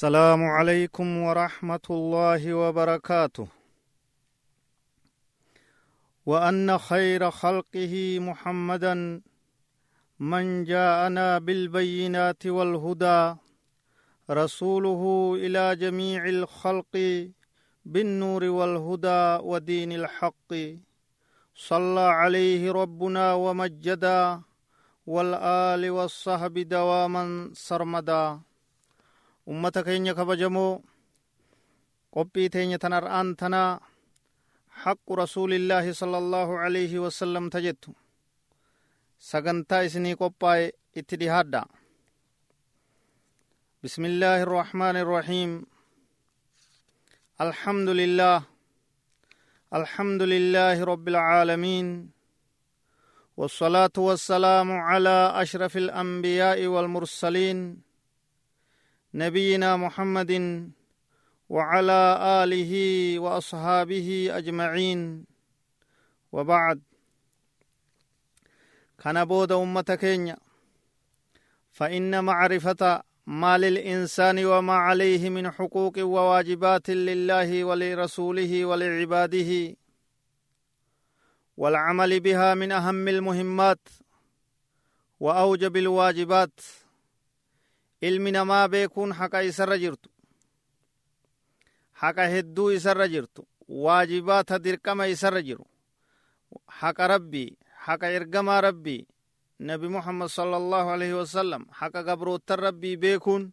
السلام عليكم ورحمة الله وبركاته. وأن خير خلقه محمدا من جاءنا بالبينات والهدى رسوله إلى جميع الخلق بالنور والهدى ودين الحق. صلى عليه ربنا ومجدا والآل والصحب دواما سرمدا. Ummata keenya kabajamoo qophii teenya tan ar'aan tanaa haqqu rasuulillaahi sala allaahu alayhi wasalam ta jettu sagantaa isinii qophaa'e itti dhihaadha بسم الله الرحمن الرحيم الحمد لله الحمد لله رب العالمين والصلاه والسلام على اشرف الانبياء والمرسلين نبينا محمد وعلى آله وأصحابه أجمعين. وبعد. كان بود امه كينيا فان معرفه ما للانسان وما عليه من حقوق وواجبات لله ولرسوله ولعباده والعمل بها من اهم المهمات واوجب الواجبات ilmi namaa beekuun haqa isarra jirtu haqa hedduu isarra jirtu waajibaata dirqama isarra jiru haqa rabbii haqa ergamaa rabbii nabi muhammad sala allahu alaihi wasalam haqa gabroottan rabbii beekuun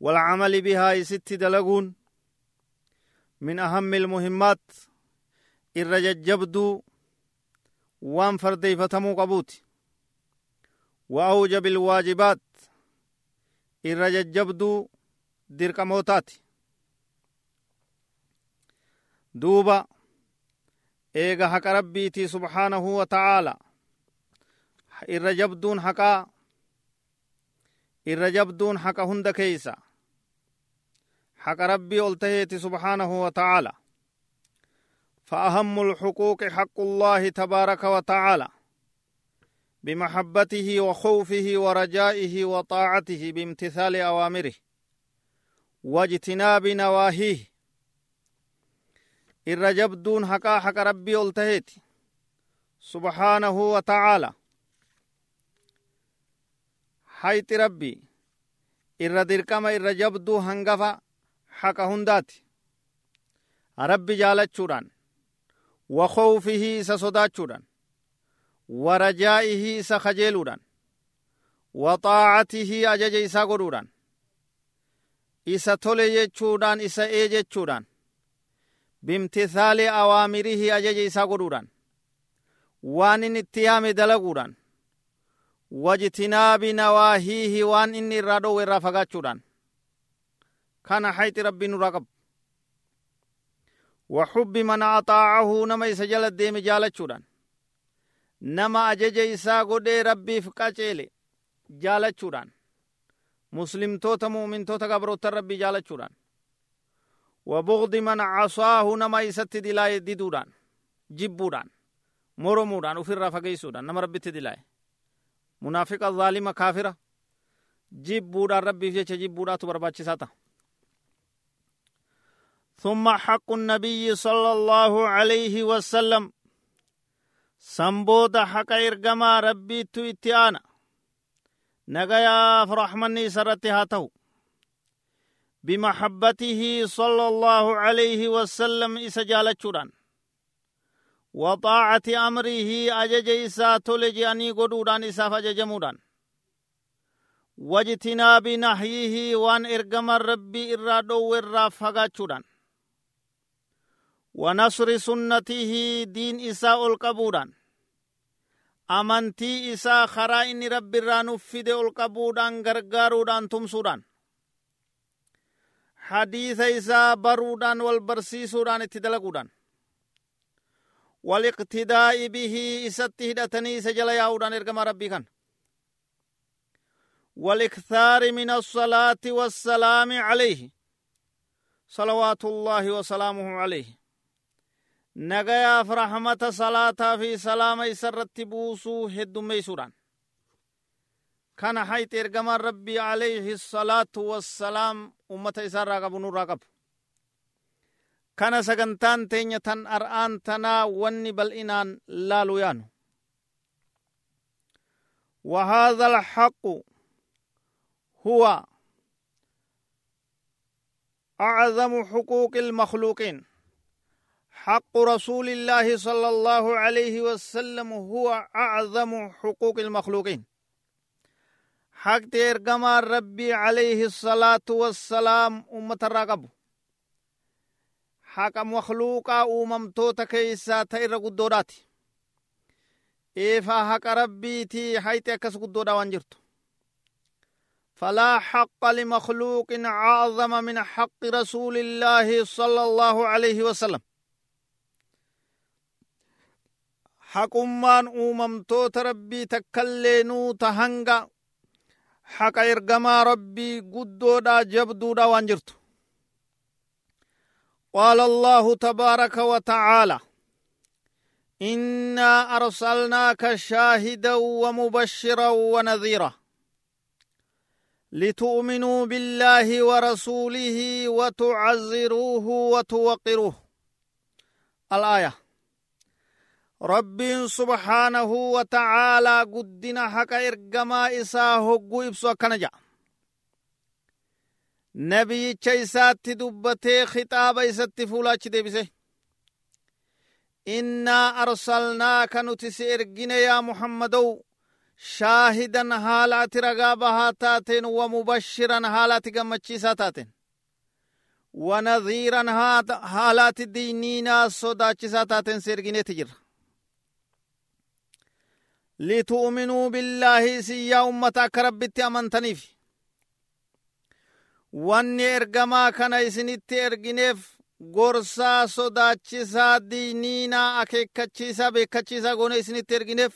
والعمل بها ست دلقون من أهم المهمات الرججبدو وان فردي فتمو قبوت وأوجب الواجبات irra jajjabduu dirqamootaati duuba eega haqa rabbiitii subhaanahu wa ta'aala irra jabduun haqaa irra jabduun haqa hunda keeysa haqa rabbii ol taheeti subhaanahu wa ta'aala فأهم الحقوق حق الله تبارك وتعالى بمحبته وخوفه ورجائه وطاعته بامتثال أوامره واجتناب نواهيه. الرجب دون حقا حق ربي ألتهيت سبحانه وتعالى. حيث ربي irra dirqama irra jabduu hangafa haqa hundaati rabbi jaalachuudhaan wa khawfihi isa sodaachuudhaan ajaja isaa godhuudhaan isa tole jechuudhaan isa ee jechuudhaan bimtithaali awaamirihi ajaja isaa godhuudhaan waan inni itti yaame dalaguudhaan wajtinaabi nawaahiihi waan inni irraa dhoowwe irraa fagaachuudhaan kana hayxi rabbiin nurraa qabu وحب من أطاعه نما يسجل الديم جالتشودان nama ajaja isaa godhee rabbiif qaceele jaalachuudhaan muslimtoota mu'mintoota gabroottan rabbii jaalachuudhaan wabugdi man casaahu nama isatti dilaaye diduudhaan jibbuudhaan moromuudhaan ufirraa fageeysuudhaan nama rabbitti dilaaye munaafiqa zaalima kaafira jibbuudhaan rabbiif jecha jibbuudhaatu barbaachisaa ta'a ثم حق النبي صلى الله عليه وسلم sanbooda haqa ergamaa rabbiittu itti aana nagayaaf raxmanni isarratti haa ta'u sala allaahu alayhi wasallam isa jaalachuudhaan wa xaacati amrihi ajaja isaa tole je'anii godhuudhaan isaaf ajajamuudhaan wajtinaabi nahyihi waan ergaman rabbii irraa dhowwe irraa fagaachuudhaan ونصر سنته دين إساء القبودان irraa nuuf fide ol qabuudhaan gargaaruudhaan tumsuudhaan hadiisa isaa baruudhaan wal barsiisuudhaan itti dalaguudhaan wal iqtidaa'i bihii isatti hidhatanii isa jala yaa'uudhaan ergama rabbii kan والإكثار من الصلاة والسلام عليه صلوات الله وسلامه عليه nagayaaf rahmata salaataa fi salaama isarratti buusuu heddummeeysuudhaan kana hayxi ergamaan rabbii alayhi salaatu wassalaam ummata isaarraa qabu nurraa qabu kana sagantaan teenya tan ar'aan tanaa wanni bal'inaan laalu yaanu وهذا الحق هو أعظم حقوق المخلوقين حق رسول الله صلى الله عليه وسلم هو أعظم حقوق المخلوقين. حق ترجمة ربي عليه الصلاة والسلام أمة الرقب حق مخلوقا أممتوتا كيسا تير قدوراتي إيفا حق ربيتي حيث أكس قدورا وانجرتو. فلا حق لمخلوق أعظم من حق رسول الله صلى الله عليه وسلم. Haqummaan uumamtoota rabbii takkailleenuu ta hanga haqa ergamaa rabbii guddoodha jabduudha waan jirtu قال الله تبارك وتعالى إنا أرسلناك شاهدا ومبشرا ونذيرا لتؤمنوا بالله ورسوله وتعزروه وتوقروه الآية rabbiin subhaanahu wa ta'aalaa guddina haqa ergamaa isaa hogguu ibsu akkana jedha nabiyyicha isaatti dubbatee khixaaba isatti fuulaachi deebise innaa arsalnaaka nuti si ergine yaa muhammadow shaahidan haala ati ragaa bahaa taateen wa mubashiran haala ati gammachiisaa taateen wanadhiiran haala ati diiniinaa sodaachisaa taateen si ergineeti jirra لتؤمنوا بالله سيا أمتك ربتي أمنتنيف wanni ergamaa kana isinitti ergineef gorsaa sodaachisaa diiniinaa akeekkachiisaa beekkachiisaa goone isinitti ergineef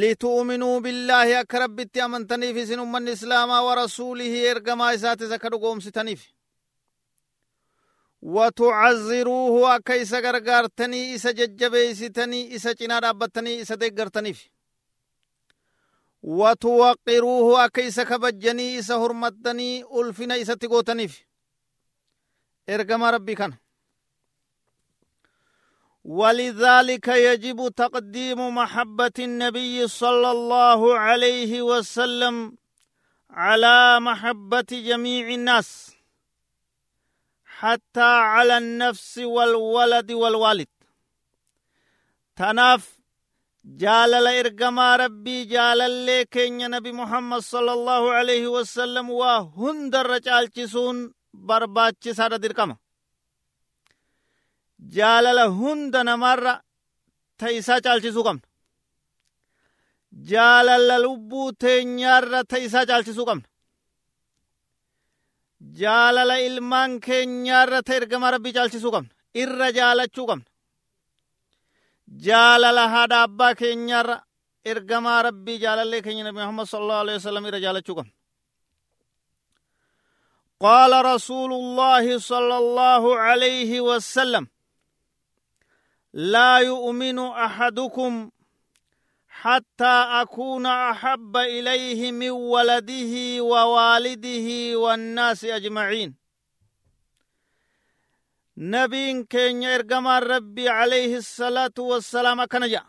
litu'uminuu billaahi akka rabbitti amantaniif isin ummanni islaamaa wa rasuulihi ergamaa isaatis akka dhugoomsitaniif وتعزروه أكا إسا غرغارتني إسا ججبيستني إسا چنا دابتني إسا ديگرتنيف وتوقروه أكا إسا كبجني إسا هرمتني ألفنا إسا تقوتنيف إرقم ربي كان. ولذلك يجب تقديم محبة النبي صلى الله عليه وسلم على محبة جميع الناس. حتى على النفس والولد والوالد. تناف جالل إرقما ربي جالل كين نبي محمد صلى الله عليه وسلم وهندر رجالچسون برباچ سارا درقما جالل هند نمر تيسا چالچسو قمن جالل لبو تينيار تيسا چالچسو قمن jaalala ilmaan keenyaarra ta ergama rabbii caalchisuu qabna irra jaalachuu qabna jaalala haadha abbaa keenyaarra ergamaa rabbii jaalallee keenya nabi muhammad sallallahu alaihi wasallam irra jaalachuu qabna قال رسول الله صلى الله عليه وسلم لا يؤمن احدكم حتى أكون أحب إليه من ولده ووالده والناس أجمعين. نبي كين يرقم ربي عليه الصلاة والسلام كنجا.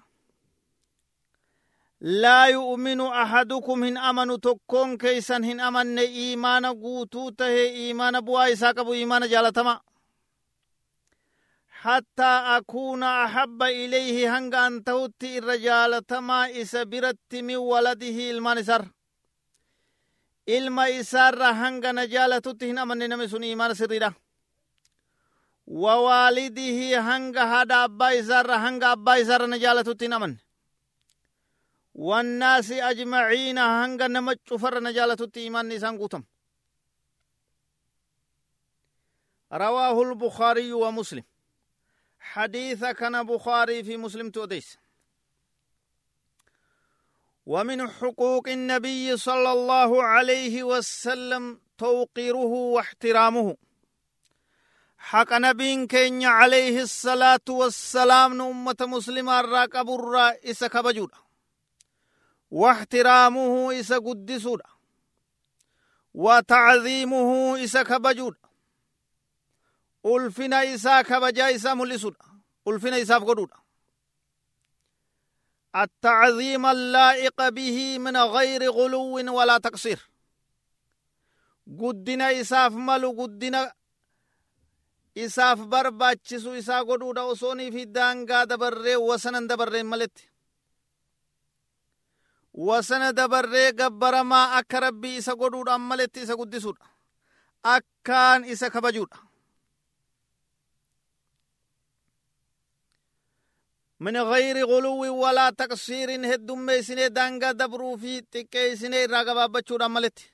لا يؤمن أحدكم هن أمن تكون كيسا هن أمن إيمان قوتوته إيمان بوا إساقب إيمان جالتما. حتى أكون أحب إليه هنگ أن توت الرجال تما إس برت من ولده المنسر. إلما إسار هنگ نجال تتهن من نمسون إيمان سريرا ووالده هنگ هدا أبا إسار هنگ أبا إسار نجال تتهن من. والناس أجمعين هنگ نمج فر نجال تتهن إيمان نسان قوتم. رواه البخاري ومسلم. حديث كان بخاري في مسلم توديس ومن حقوق النبي صلى الله عليه وسلم توقيره واحترامه. حق نبي كين عليه الصلاة والسلام أمة مسلمة راقب الرئيس كبجود واحترامه إسا قدسودا وتعظيمه إسا كبجودا ألفنا إسا كبجا إسا ملسودا ألفنا إسا فقدودا التعظيم اللائق به من غير غلو ولا تقصير قدنا إساف ملو قدنا isaaf barbaachisu isaa godhuudha osoonii fi daangaa dabarree wasanan dabarree maletti wasana dabarree gabbaramaa akka rabbii isa godhuudhaan maletti isa guddisuudha akkaan isa kabajuudha من غير غلو ولا تقصير هدوم سنه دانغا دبرو في تكي سنه راغبا بچودا ملتي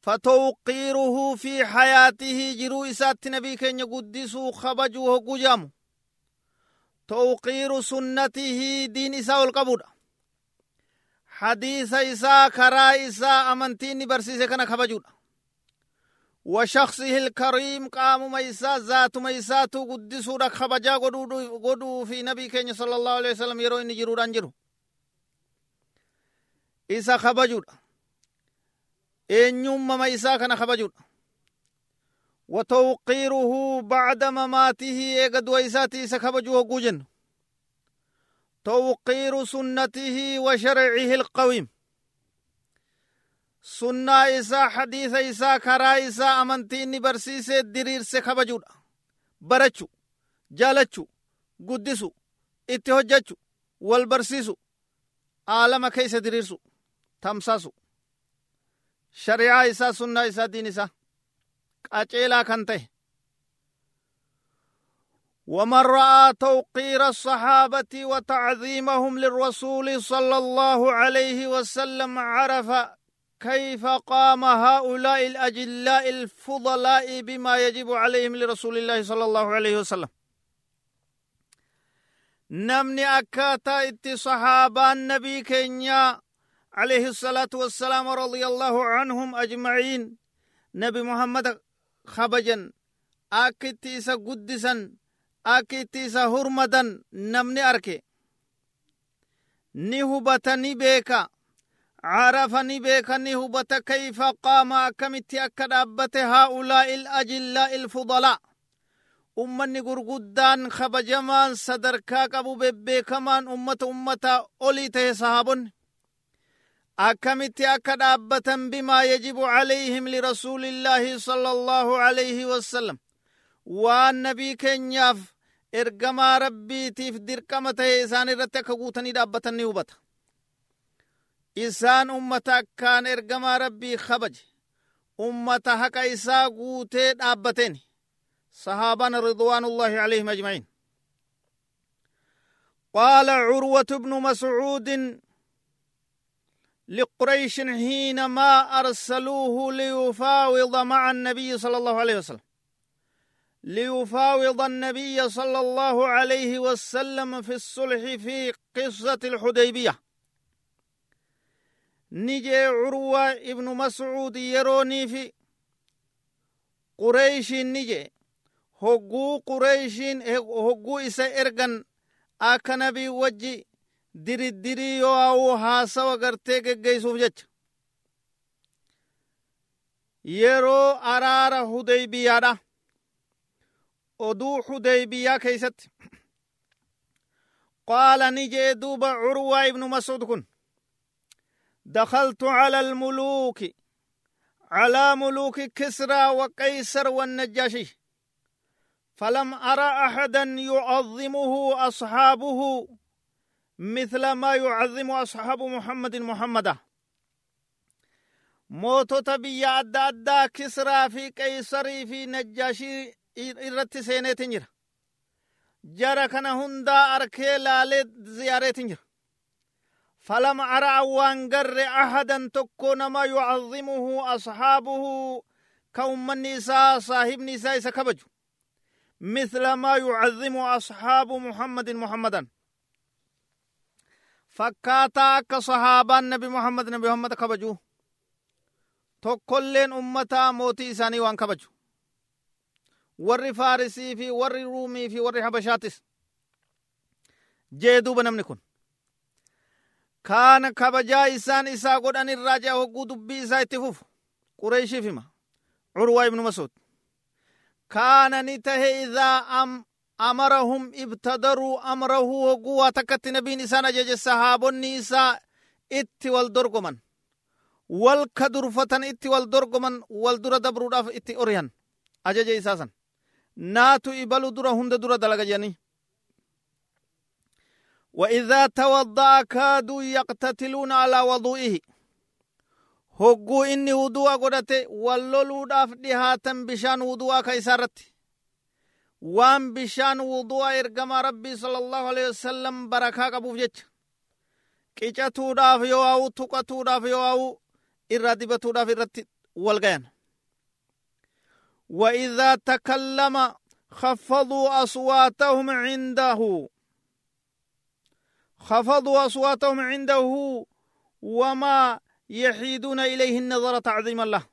فتوقيره في حياته جرو إسات نبي كن يقدسو خبجوه قجام توقير سنته دين إساء القبول حديث إساء كرا إساء أمنتين برسيسة كان خبجود وشخصه الكريم قام ميسا ذات ميسا تو قدسو رك خبجا قدو في نبي كن صلى الله عليه وسلم يرو إني جرو رانجرو خبجود. eenyummama isaa kana kabajuudha watawqiiruhu bacda mamaatihi eega du'a isaati isa kabajuu hogguu jennu توقير سنته وشرعه القويم. سنة إسا حديث إسا كرا إسا أمنتين برسيس درير سے خبجود برچو جالچو قدسو اتهجچو والبرسيسو عالم كيس دريرسو تمساسو shari'aa isaa sunnaa isaa diin isaa qaceelaa kan ta'e ومن رأى توقير الصحابة وتعظيمهم للرسول صلى الله عليه وسلم عرف كيف قام هؤلاء الأجلاء الفضلاء بما يجب عليهم لرسول الله صلى الله عليه وسلم؟ نمني أكاتا إتي صحابة النبي كينيا عليه الصلاة والسلام رضي الله عنهم أجمعين. نبي محمد خبجا أكتيس قدسا أكتيس هرمدا نمني أركي. نهبة نبيك عرف نبيك نهبة كيف قام أكمت أكد هؤلاء الأجلاء الفضلاء ummanni gurguddaan kabajamaan sadarkaa qabu bebbeekamaan ummata ummataa olii tahe sahaabonni akkamitti akka dhaabbatan bimaa yajibu calayhim lirasuulillaahi sala allaahu alayhi wasalam waan nabii keenyaaf ergamaa rabbiitiif dirqama tahe isaan irratti akka guutanii dhaabbatan ni hubata isaan ummata akkaan ergamaa rabbii kabaje. Ummata haqa isaa guutee dhaabbateen. رضوان الله عليهم أجمعين قال عروة بن مسعود لقريش حينما أرسلوه ليفاوض مع النبي صلى الله عليه وسلم ليفاوض النبي صلى الله عليه وسلم في الصلح في قصة الحديبية نجي عروة ابن مسعود يروني في قريش نجي hogguu qureeshiin hogguu isa ergan akka nabii wajji diriddirii yoo hawuu haasawa gartee geggeeysuuf jecha yeroo araara hudeybiyaadha oduu hudeybiyaa keeysatti qaala ni jee duuba curwaa ibnu mascuud kun دخلت على الملوك على ملوك كسرى وقيصر والنجاشي فلم أرى أحدا يعظمه أصحابه مثل ما يعظم أصحاب محمد محمدا. موتوتا بيا أدى أدى كسرى في قيصري في نجاشي irratti seeneetin jira jara kana hundaa arkee laalee ziyaareetin jira فلم أرى وان قر أحدا تكو نما يعظمه أصحابه كومن نساء صاحب نساء سكبجو. مثل ما يعظم أصحاب محمد محمدا. فكاتا كصحابة النبي محمد نبي محمد كبجو. ummataa mootii isaanii waan kabaju warri faarisii fi warri ruumii fi warri habashaatis jee duuba namni kun كان كبجا إسان إسا قد أن الراجع وقو دبي إسا اتفوف قريش فيما عروة بن مسعود كان نته إذا أم أمرهم ابتدروا أمره وقوة تكت نبي نسان جاج السحاب النساء إت والدرقمن والكدرفة إت والدرقمن والدر دبرو إت أريان أجاج إساسا ناتو إبالو دره هند دره دلقجاني وإذا توضأ كادوا يقتتلون على وضوئه. هجو إني ودوا قدت واللولو داف دهاتن بشان ودوا كيسارت وان بشان ودوا إرقم ربي صلى الله عليه وسلم بركة قبو جت كيشتو داف يواو تقتو داف يواو إرادبتو داف إرادت والغين. وإذا تكلم خفضوا أصواتهم عنده خفضوا أصواتهم عنده وما يحيدون إليه النظر تعظيما له.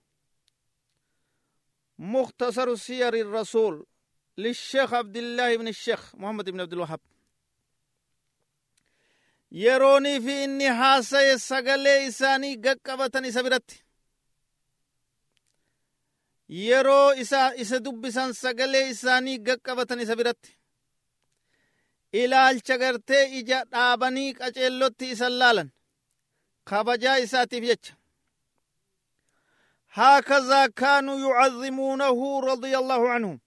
مختصر سير الرسول للشيخ عبد الله بن الشيخ محمد بن عبد الوهاب. يروني في إني حاسي سقلي إساني ققبتني سبرتي yeroo isa isa dubbisan sagalee isaanii gaqqabatan isa biratti ilaalcha gartee ija dhaabanii qaceellotti isan laalan. Kabajaa isaatiif jecha. هكذا كانوا يعظمونه رضي الله عنهم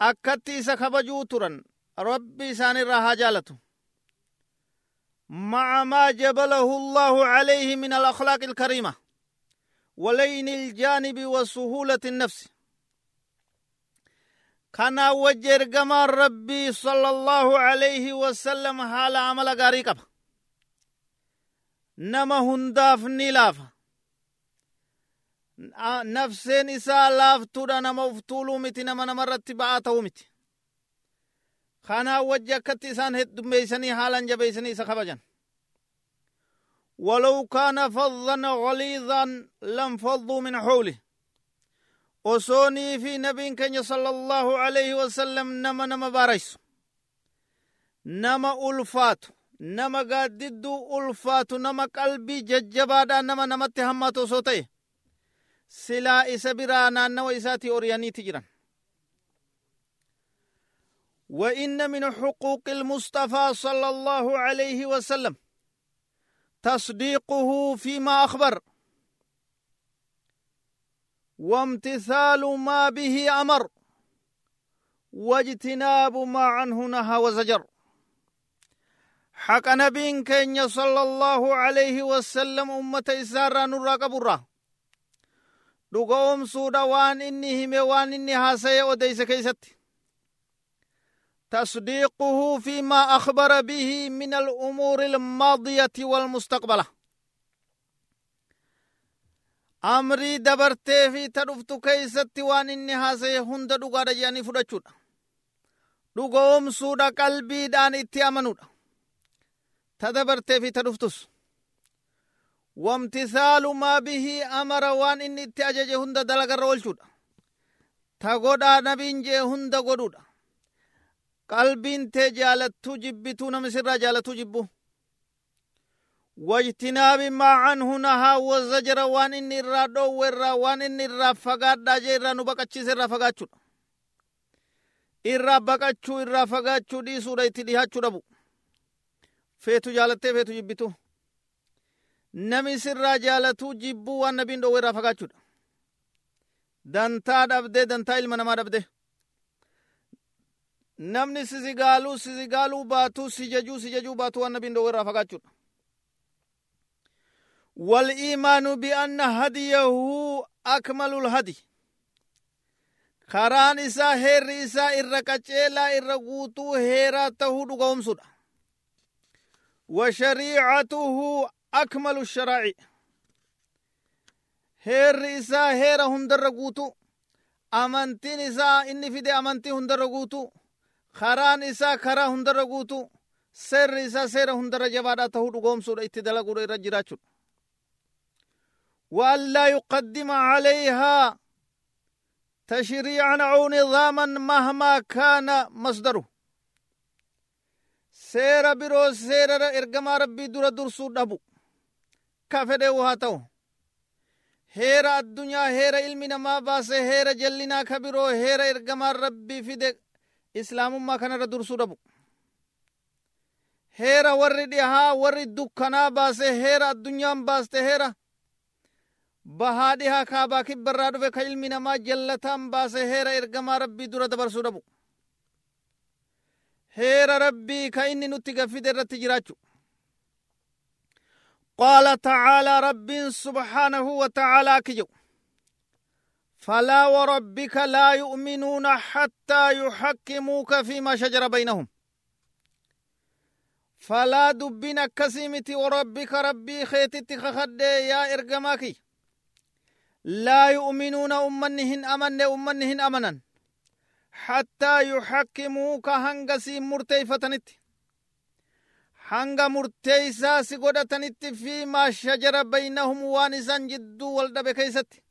أكتي سكبجو ترا ربي سان الرها جالته مع ما جبله الله عليه من الأخلاق الكريمة ولين الجانب وسهولة النفس كان وجر كما ربي صلى الله عليه وسلم حال عمل غاري قبا نما هنداف نلافا نفسين إسا لافتودا نما افتولو متي نما نما رتبعا تاو متي خانا وجه كتسان هد بيسني حالا جبيسني سخبجان ولو كان فظا غليظا لانفضوا من حوله. وصوني في نبي كان صلى الله عليه وسلم نما نما باريس. نما ألفات نما قادد ألفات نما قلبي ججبادا نما نما تهماتو صوتي. سلا إسا برانا نو إساتي أورياني تجران وإن من حقوق المصطفى صلى الله عليه وسلم تصديقه فيما أخبر. وامتثال ما به أمر واجتناب ما عنه نهى وزجر. حق نبي كين صلى الله عليه وسلم أمة إسارة نرى قبرة dhugoomsuudha waan inni hime waan inni haasaye odeyse keeysatti تصديقه فيما أخبر به من الأمور الماضية والمستقبلة. أمري دبرتي في تدفت كيست وان إني هاسي هند دقا جاني فرچود دقوم سودا قلبي دان اتي أمنود تدبرتي في تدفتس وامتثال ما به أمر وان إني اتي أجج هند دلق الرولچود تغودا نبين جي هند غدودا qalbiin tee jaalattuu jibbituu nama sirraa jaalattuu jibbu. Wajtinaabi maa canhu nahaa wazajara waan inni irraa dhoowwe irraa waan inni irraa fagaadhaa jee irraa nu baqachiise irraa fagaachuudha. Irraa baqachuu irraa fagaachuu dhiisuudha itti dhihaachuu dhabu. Feetu jaalattee feetu jibbitu. Nami sirraa jaalatuu jibbuu waan nabiin dhoowwe irraa fagaachuudha. Dantaa dhabdee dantaa ilma namaa dhabdee. Namni sisigaaluu sisigaaluu baatuu sijajuu sijajuu baatuu waan nabiin dhoowwe irraa fagaachuudha والإيمان بأن هديه أكمل الهدي karaan isaa heerri isaa irra qaceelaa irra guutuu heeraa tahuu dhugoomsudha wa shariicatuhu akmalu sharaaci heerri isaa heera hundarra guutuu amantiin isaa inni fide amantii hundarra guutuu karaan isaa karaa hundarra guutuu seerri isaa seera hundarra jabaadhaa tahuu dhugoomsuudha itti dalaguudha irra jiraachuudha وأن لا يقدم عليها تشريعا أو نظاما مهما كان مصدره seera biroo seera ergamaa rabbii dura dursuu dhabu ka fedhe haa ta'u heera addunyaa heera ilmi namaa baase heera jallinaa ka biroo heera ergamaan rabbii fide islaamummaa kanarra dursuu dhabu heera warri dhihaa warri dukkanaa baase heera addunyaan baaste heera bahaa dhihaa kaabaa kibbarraa dhufe ka ilmi namaa jallataan baase heera ergamaa rabbii dura dabarsuu dhabu heera rabbii ka inni nutti gaffide irratti jiraachu قال تعالى رب سبحانه وتعالى كجو فلا وربك لا يؤمنون حتى يحكموك فيما شجر بينهم فلا دبنا كسيمتي وربك ربي خيتت خخد يا إرقماكي لا يؤمنون أمنهن أمن أمنهن أمنا حتى يحكموك هنغسي مرتيفتنت hanga murteeysaa si godhatanitti fi maa shajara baynahum waan isan jidduu wal dhabe keeysatti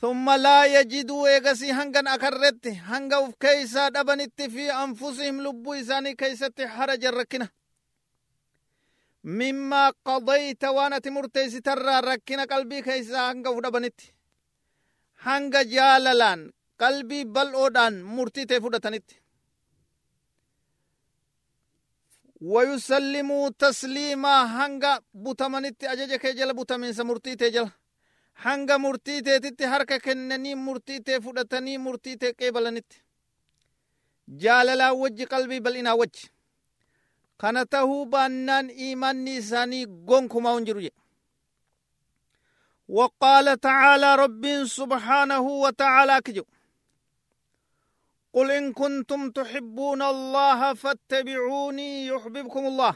ثم لا يجدوا إيغسي هنغن أكرت هنغ أف كيسا دبنت في أنفسهم لبو إساني كيست حرج الركنة mimmaa qadayta waan ati murteessitarraa rakkina qalbii keessaa hanga fudhabanitti hanga jaalalaan qalbii bal'oodhaan murtii ta'e fudhatanitti. Wayusallimuu tasliimaa hanga butamanitti ajaja kee jala butaminsa murtii tee jala. Hanga murtii teetitti harka kennanii murtii tee fudhatanii murtii tee qeebalanitti. Jaalalaa wajji qalbii bal'inaa wajji. Kana tahuu baannaan iimanni isaanii gonkumaa hin jiru وقال تعالى رب سبحانه وتعالى كجو قل إن كنتم تحبون الله فاتبعوني يحببكم الله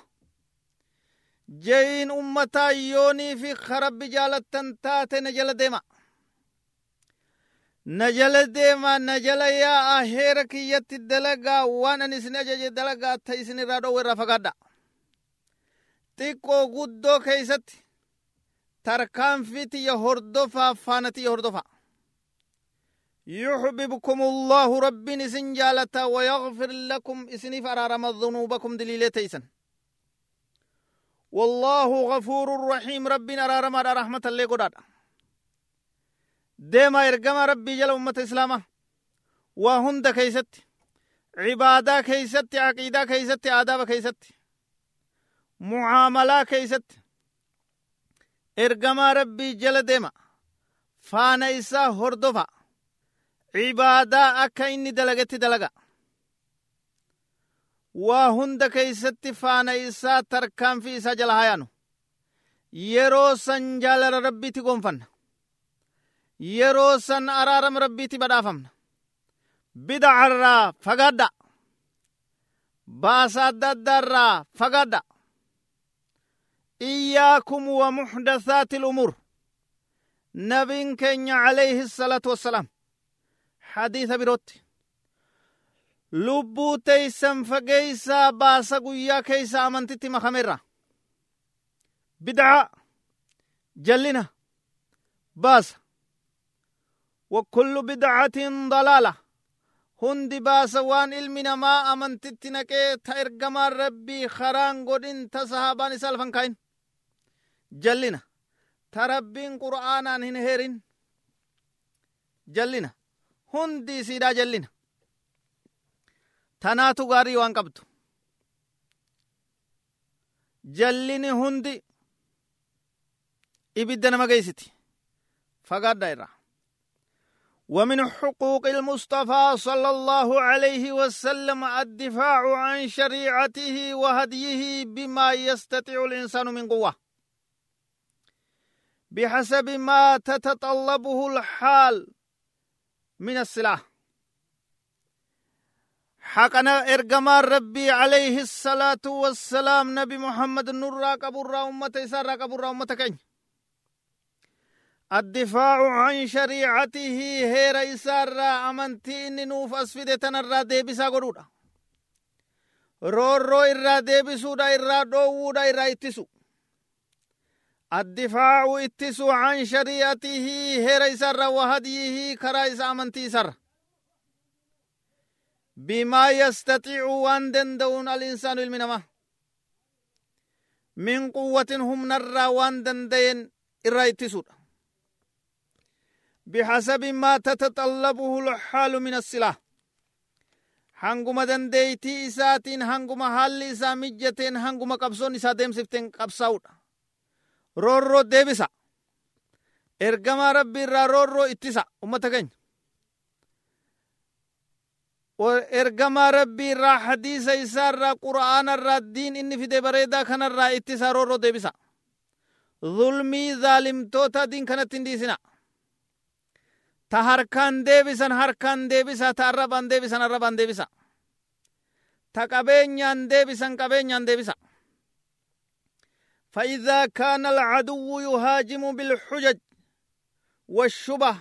جين أمتا يوني في خرب جالتن تات نجل ديما نجل ديما نجل يا أهيرك يت دلقا وأنا نسنجج دلقا تيسن رادو ورفقادا xiqqoo guddoo keeysatti tarkaanfiti yahordofaa faanati yahordofaa يحببكم الله رب نسن جالتا ويغفر لكم اسني فرارم ذنوبكم دليل تيسن والله غفور رحيم ربنا رارم رحمة الله قداد ديما إرقم ربي جل أمة إسلامة وهند كيست عبادة كيست عقيدة كيست آداب كيست معاملة كيست إرقم ربي جل ديما فانا إسا هردفا cibaadaa akka inni dalagatti dalaga waa hunda keeysatti faana isaa tarkaanfii isaa jala hayaanu yeroo san jaalala rabbiiti gonfanna yeroo san araarama rabbiiti badhaafamna bidacarraa fagaadha baasa adda addaarraa fagaadha إياكم ومحدثات الأمور نبي كenya عليه الصلاة والسلام hadiisa birootti lubbuu teeysan fageeysaa baasa guyyaa keeysa amantitti makameerra bidca jallina baasa وكل بدعة ضلالة. هندي باس وان علم نما أمنتت نكي تأرقما ربي خران قدين تسهابان سالفان كاين. جلنا. تربين قرآنا هنهيرين جلنا. hundi isiidhaa jallina tanaatu gaarii waan qabdu jallini hundi ibidda nama geeysiti fagaadha irraa ومن حقوق المصطفى صلى الله عليه وسلم الدفاع عن شريعته وهديه بما يستطيع الإنسان من قوة. بحسب ما تتطلبه الحال من السلاح. حقنا إرقما ربي عليه الصلاة والسلام نبي محمد النور راقب الرا أمة إسار راقب الرا أمة كين الدفاع عن شريعته هير إسار أمنتي إني نوف أسفد تنرى ديبسا قرودا رور رو إرى ديبسودا إرى دوودا إرى إتسو. الدفاع إتسو عن شريعته هير سر وهديه كرا أمنتي سر. bimaa yastaxiicu waan danda'uun alinsaanu ilmi namaa min quwwatin humnarraa waan danda'een irraa ittisuudha بحسب ما تتطلبه الحال من السلاح hanguma dandeeytii isaatiin hanguma haalli isaa mijjateen hanguma qabsoon isaa deemsifteen qabsaa'udha roorroo deebisa ergamaa rabbi irraa roorroo ittisa ummata keenya ergamaa rabbii irraa hadiisa isaa irraa qura'aana irraa diin inni fide bareedaa kanarraa ittisa roorroo deebisa zulmii zaalimtoota diin kanatti hin dhiisina ta harkan deebisan harkan deebisa ta arraban deebisan arraban deebisa ta qabeenyan deebisan qabeenyan deebisa فإذا كان العدو يهاجم بالحجج والشبه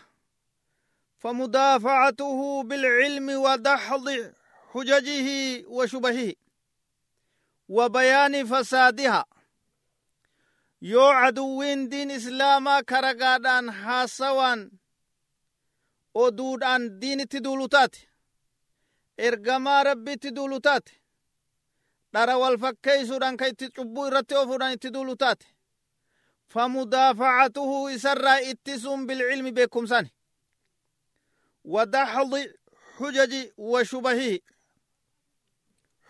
فمدافعته بالعلم ودحض حججه وشبهه وبيان فسادها يو عدوين دين إسلاما كرقادان حاسوان oduudhaan diinitti duulu taate ergamaa rabbitti duulu taate dhara wal fakkeeysuudhaan ka itti cubbuu irratti oofuudhaan itti duulu taate famudaafacatuhu isarraa ittisuun bilcilmi beekumsaani wadaxdi xujaji wa shubahihi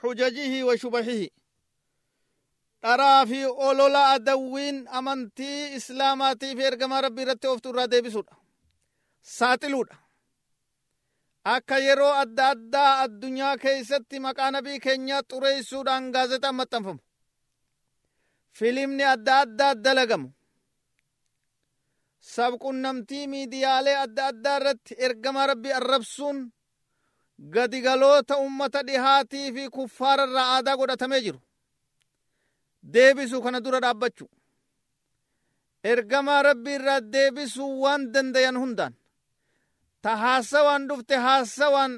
xujajihi wa shubahihi dharaa fi olola adawwiin amantii islaamaatii fi ergamaa rabbii irratti ooftu irraa deebisuudha saaxiluudha akka yeroo adda addaa addunyaa keeysatti maqaa nabii keenyaa xureeysuudhaan gaazexaan maxxanfamu filimni adda addaa dalagamu sabqunnamtii miidiyaalee adda addaa irratti ergamaa rabbii arrabsuun gadigaloota ummata dhihaatii fi kuffaara irraa aadaa godhatamee jiru deebisuu kana dura dhaabbachu ergamaa rabbii irraa deebisuu waan dandayan hundaan ta haasawaan dhufte haasawaan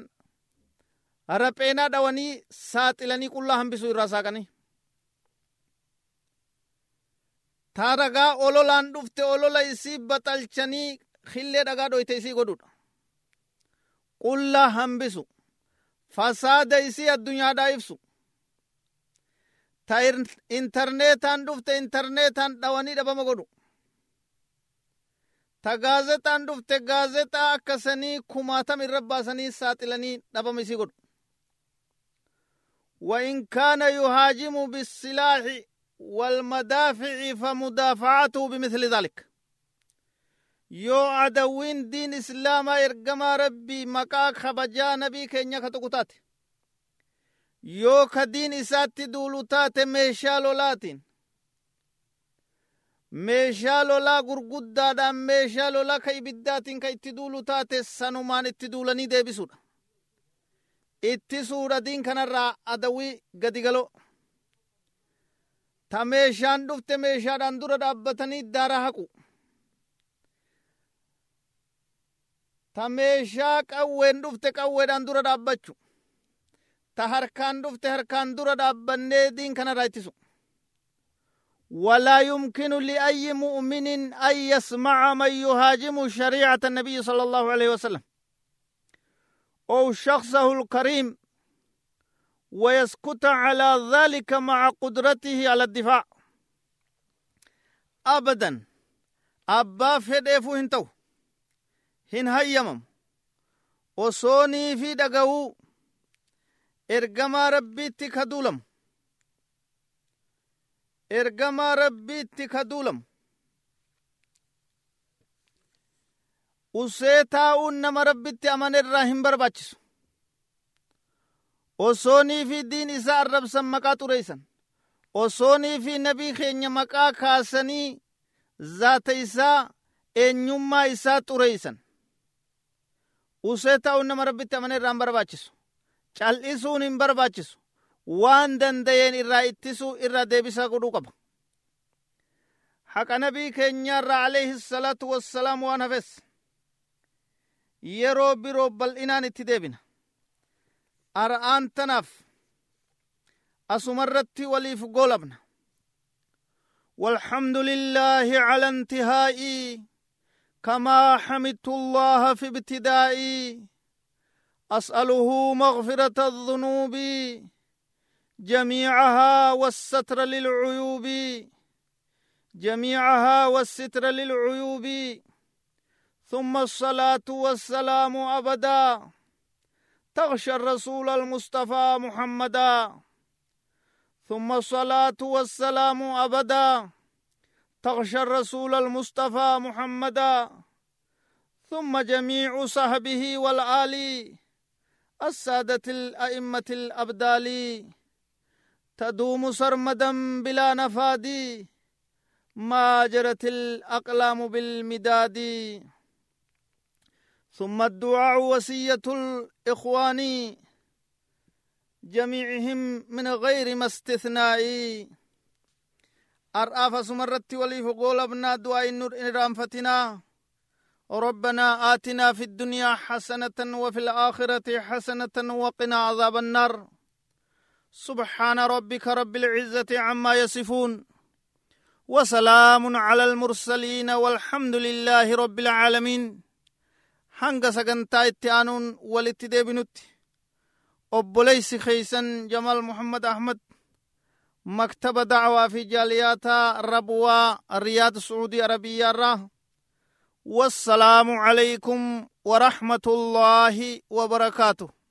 rapheenaa dhawanii saaxilanii qullaa hambisuu irraa saaqanii ta ragaa ololaan dhufte olola isii baxalchanii hillee dhagaa dhoyte isii godhudha qullaa hambisu fasaada isii addunyaadhaa ibsu ta intarneetaan dhufte intarneetaan dhawanii dhabama godhu ta gaazexaan dhufte gaazexaa akkasanii kumaatam irra baasanii saaxilanii godhu وإن كان يهاجم بالسلاح والمدافع فمدافعته بمثل ذلك يو عدوين دين إسلام إرقما ربي مقا خبجا نبي كينيا كتقطات يو كدين إساتي دولوتات ميشا لولاتين meeshaa lolaa gurguddaadhaan meeshaa lolaa ka ibiddaatiin ka itti duulu taate sanumaan itti duulanii deebisuudha ittisuudha diin kanarraa adawii gadigalo ta meeshaan dhufte meeshaadhaan dura dhaabbatanii daara haqu ta meeshaa qawween dhufte qawweedhaan dura dhaabbachu ta harkaan dhufte harkaan dura dhaabbannee diin kanarraa ittisu ولا يمكن لأي مؤمن أن يسمع من يهاجم شريعة النبي صلى الله عليه وسلم. أو شخصه الكريم ويسكت على ذلك مع قدرته على الدفاع. أبدا أبا فديفو هنتو هن هيمم وصوني في دقو إرقما ربي تكدولم. Ergamaa rabbiitti ka duulamu usee taa'uun nama rabbitti amane irraa hin barbaachisu osoonii fi diin isaa arrabsan maqaa xureeysan osoonii fi nabii keenya maqaa kaasanii zaata isaa eenyummaa isaa xureeysan usee taa'uun nama rabbitti amane irraa hin barbaachisu cal'isuun hin barbaachisu waan dandayeen irraa ittisuu irraa deebisaa godhuu qaba haqa nabii keenyaarraa alayhi salaatu wassalaam waan hafes yeroo biroo bal'inaan itti deebina ar'aan tanaaf asumarratti waliif goolabna والحمد لله على انتهائي كما حمدت الله في ابتدائي أسأله مغفرة الذنوب جميعها والستر للعيوب. جميعها والستر للعيوب. ثم الصلاة والسلام أبدا. تغشى الرسول المصطفى محمدا. ثم الصلاة والسلام أبدا. تغشى الرسول المصطفى محمدا. ثم جميع صحبه والآل. السادة الأئمة الأبدال. تدوم سرمدا بلا نفاد ما جرت الأقلام بالمداد. ثم الدعاء وصية الإخوان جميعهم من غير ما استثناء. أرآف سمرت ولي فقول ابنا دعاء النور إنرام فتنا ربنا آتنا في الدنيا حسنة وفي الآخرة حسنة وقنا عذاب النار. سبحان ربك رب العزة عما يصفون وسلام على المرسلين والحمد لله رب العالمين. هنگا سگن تايت تانون والت دي بنوت. وبليس خيسا جمال محمد أحمد. مكتب دعوة في جاليات ربوا رياض سعودي عربية راه والسلام عليكم ورحمة الله وبركاته